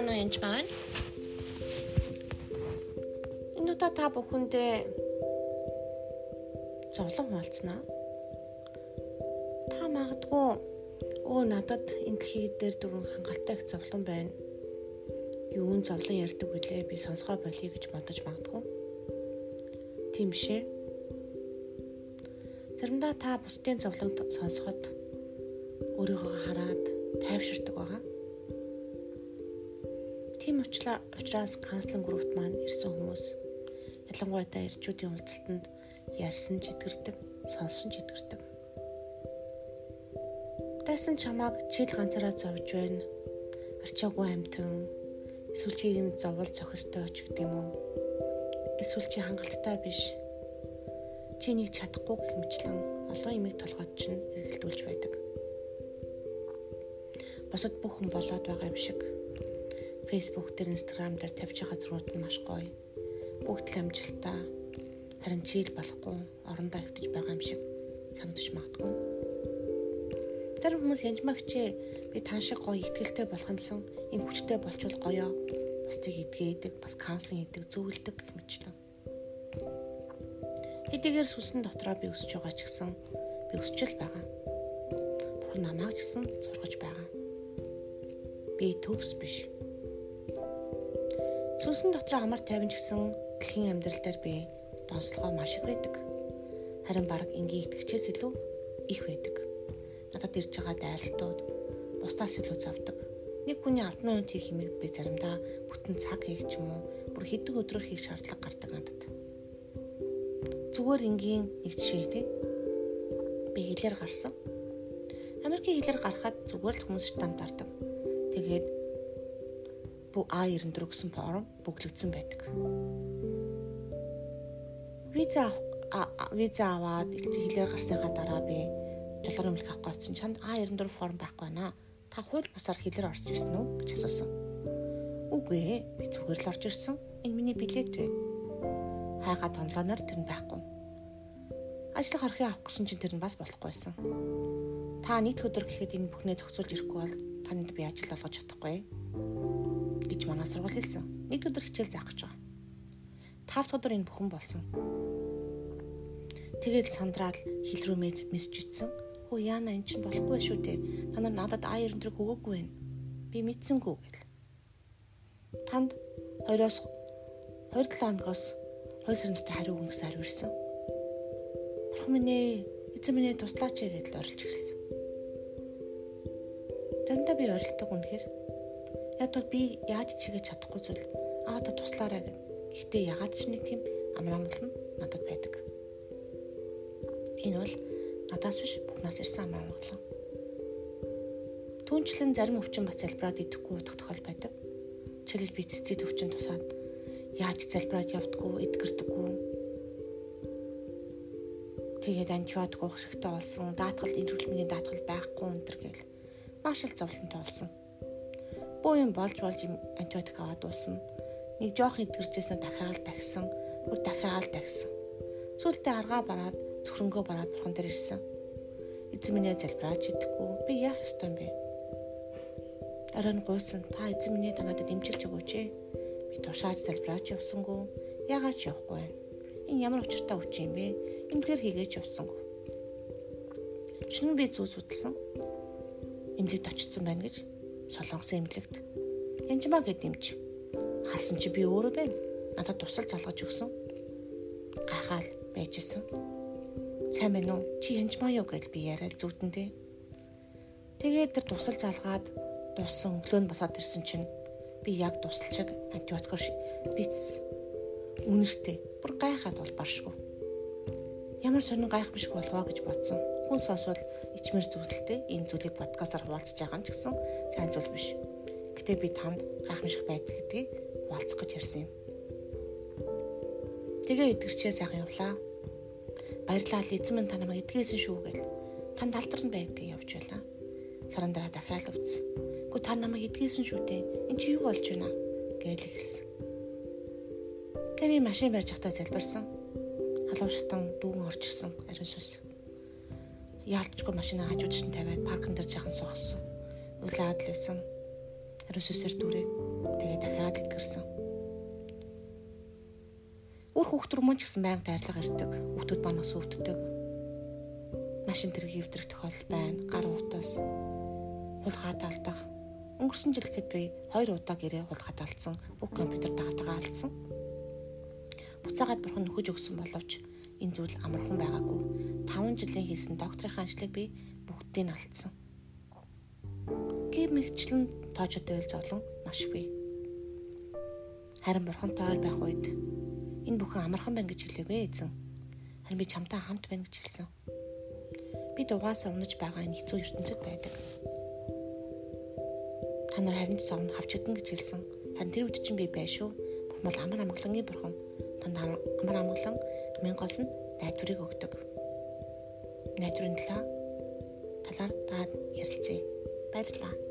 Сайхан уу янж байна? Энэ удаа та бүхэндээ зовлон хуваалцнаа. Та магадгүй өө надад энэ дэлхий дээр дөрвөн хангалттай их зовлон байна. Юун зовлон ярьдаг вүлээ би сонсгоо болъё гэж бодож магадгүй. Тийм биш ээ. Заримдаа та бусдын зовлон сонсоход өөрийгөө хараад тайвширдаг байгаа. Тийм учраас канцлинг группт маань ирсэн хүмүүс ялангуяа ирчүүдийн уулзалтанд ярьсан ч итгэрдэг, сонссон ч итгэрдэг. Тайсан чамааг чил ганцаараа зовж байна. Арчаагүй амтэн эсвэл чи юм зовол цохистой ч гэдэг юм уу? Эсвэл чи хангалттай биш. Чи нэг чадахгүй гэх мэтлэн олон юмыг толгойд чинь эргэлдүүлж байдаг. Босод бүх хүн болоод байгаа юм шиг Facebook дээр Instagram дээр тавьж байгаа зургууд нь маш гоё. Бүгд л амжилттай. Харин чийл болохгүй орондоо хөвтөж байгаа юм шиг санагдаж магадгүй. Тэр хүмүүс янжмагчээ би тань шиг гоё ихтгэлтэй болох юмсан энэ хүчтэй болчвол гоёо. Бусдыг идгээдэг, бас каунслинг хийдэг, зөвлөдөг гэх мэтчлэн. Хэдийгээр сүнсэн дотроо би өсөж байгаа ч гэсэн би өсчл байгаа. Бурхан намайг ч гэсэн сургаж байгаа. Би төгс биш Сүнсэн дотор амар тайван гэсэн дэлхийн амьдрал дээр би донслогоо маш их байдаг. Харин баг энгийн итгэгчээс илүү их байдаг. Надад ирж байгаа дайралтууд бусдаас илүү завдаг. Нэг хүний албаны үнд хийх юмыг би заримдаа бүтэн цаг хийх ч юм уу бүр хэдэн өдрөөр хийх шаардлага гардаг надад. Зүгээр энгийн нэг жишээ тий. Би хэлээр гарсан. Америкийн хэлээр гарахад зүгээр л хүмүүс штамд дардаг. Тэгээд А94 гэсэн форм бүглэгдсэн байдаг. Виза виза аваад хэлээр гарсныхаа дараа би жолоор өмнөх авах гэсэн чанд А94 форм байхгүй байна. Та хууль бусаар хэлээр орж ирсэн үү гэж асуусан. Үгүй ээ, би зүгээр л орж ирсэн. Энэ миний билет вэ. Хайгаа тонлооноор тэр нь байхгүй. Ажлыг харахыг авах гэсэн чинь тэр нь бас болохгүй байсан. Та нийт өдөр гэхэд энэ бүхнээ зохицуулж ирэхгүй бол танд би ажил олгож чадахгүй гэж манай сургууль хэлсэн. Нэг өдөр хичээл заах гэж байгаа. Тавт өдөр энэ бүхэн болсон. Тэгээд сандраад хил рүү мессеж ицсэн. Хөө яана эн чинь болохгүй шүү дээ. Та нар надад А94 өгөөгүй байна. Би мэдсэнгүү гэл. Танд 2-оос 27 хоногоос 2 сарын дотор хариу өгнө гэсэн хариу ирсэн. Бурхан минь ээ, эзэн минь ээ туслаач гэдэл орилж ирсэн. Заримдаа би орилдог үнэхээр Яг бол би яаж чигээ чадахгүй зүйл аада туслаарай гэв. Гэхдээ ягаад ч нэг тийм амраамал нь надад байдаг. Энэ бол надаас биш бүхнээс ирсэн амраамал. Түүнчлэн зарим өвчин бас залбираад идэхгүй удах тохиол байдаг. Жишээлбэл би цэцэд өвчин тусаад яаж залбираад явдггүй, эдгэрдэггүй. Тэгээд антибиотик уух хэрэгтэй болсон, даатгал эрүүл мэндийн даатгал байхгүй энэ төр гэл маш их зовлонтой болсон буу юм болж болж антибиотик аваад дуусна. Нэг жоох идгэрчээсээ дахиад тагсан. Бүр дахиад тагсан. Сүүлдээ аргаа бараад цөхрөнгөө бараад бурхан дээр ирсэн. Эзэн минь залбираач идэхгүй. Би яах ёстой юм бэ? Дараа нь гуйсан. Та эзэн минь танадад дэмжиж өгөөч ээ. Би тушааж залбираач явсангүй. Яагаад ч явахгүй байна? Энэ ямар учиртай үуч юм бэ? Имлэр хийгээч явсангүй. Шинэ би зүс судалсан. Имлэгт очсон байна гэж солонгосын эмнэлэгт янжмаа гэд дэмж харсан чи би өөрөө байна. Надад тусал залгаж өгсөн. Гайхаал байжсэн. Сайн байна уу? Чи янжмаа юу гэж би яриад зүудэндээ. Тэгээд тэр тусал залгаад дуссан өглөө нь босоод ирсэн чинь би яг тусал шиг антибиотикор биц үнэртэй. Бүр гайхаад бол баршгүй. Ямар сонин гайх биш болвоо гэж бодсон хүн сонсвол ичмэр зүйлтэй энэ зүйлийг подкастаар хуваалцаж байгаа юм ч гэсэн сайн зүйл биш. Гэтэ би танд гайхамшиг байдаг гэдгийг хуваалцах гэж ярьсан юм. Тэгээ эдгэрчээ сайхан явлаа. Баярлалаа эзэн минь та намайг эдгээсэн шүү гэл. Танд алдарн байг гэж явж байлаа. Саран дараа дахиад үз. Гэхдээ та намайг эдгээсэн шүү дээ. Энд чи юу болж байна? гэж хэлсэн. Тэгээ би машин барьж захтаа залбирсан. Халуун шатан дүүгэн орж ирсэн ариун сүс яалтчгүй машина хажууд чинь тавиад паркн дээр жахан суусан. Үлээд л байсан. Ариун сүсээр дүрээд тэгээ дахиад илтгэрсэн. Үр хүүхд рүү мөн ч гэсэн байнга дайрлага ирдэг. Хүүхдүүд манаас өвддөг. Машин тэрэг эвдрэх тохиолдол байна. Гар утас хулгаад алдах. Өнгөрсөн жил гэхэд би хоёр удаа гэрээ хулгаад алдсан. Бүх компьютер дагадагаа алдсан. Буцаагаад бурхан нөхөж өгсөн боловч энэ зүйл амархан байгаагүй. 5 жилийн хийсэн докторийн ажлыг би бүгдийг нь алдсан. Гэм мэгчлэн тоожод байл зовлон маш бий. Харин бурхантай ойр байх үед энэ бүхэн амархан байна гэж хэлээгүй эзэн. Харин би чамтай хамт байна гэж хэлсэн. Би дугаасаа унаж байгаа энэ хэцүү ертөнцид байдаг. Та нар харин совн хавчдсан гэж хэлсэн. Харин тэр үед чинь би байшгүй. Бурхан бол амар амгалангийн бурхан. Танд амар амгалан хамгийн гол нь найдварыг өгдөг. Найдварын талаар талаар та ярилцъя. Баярлалаа.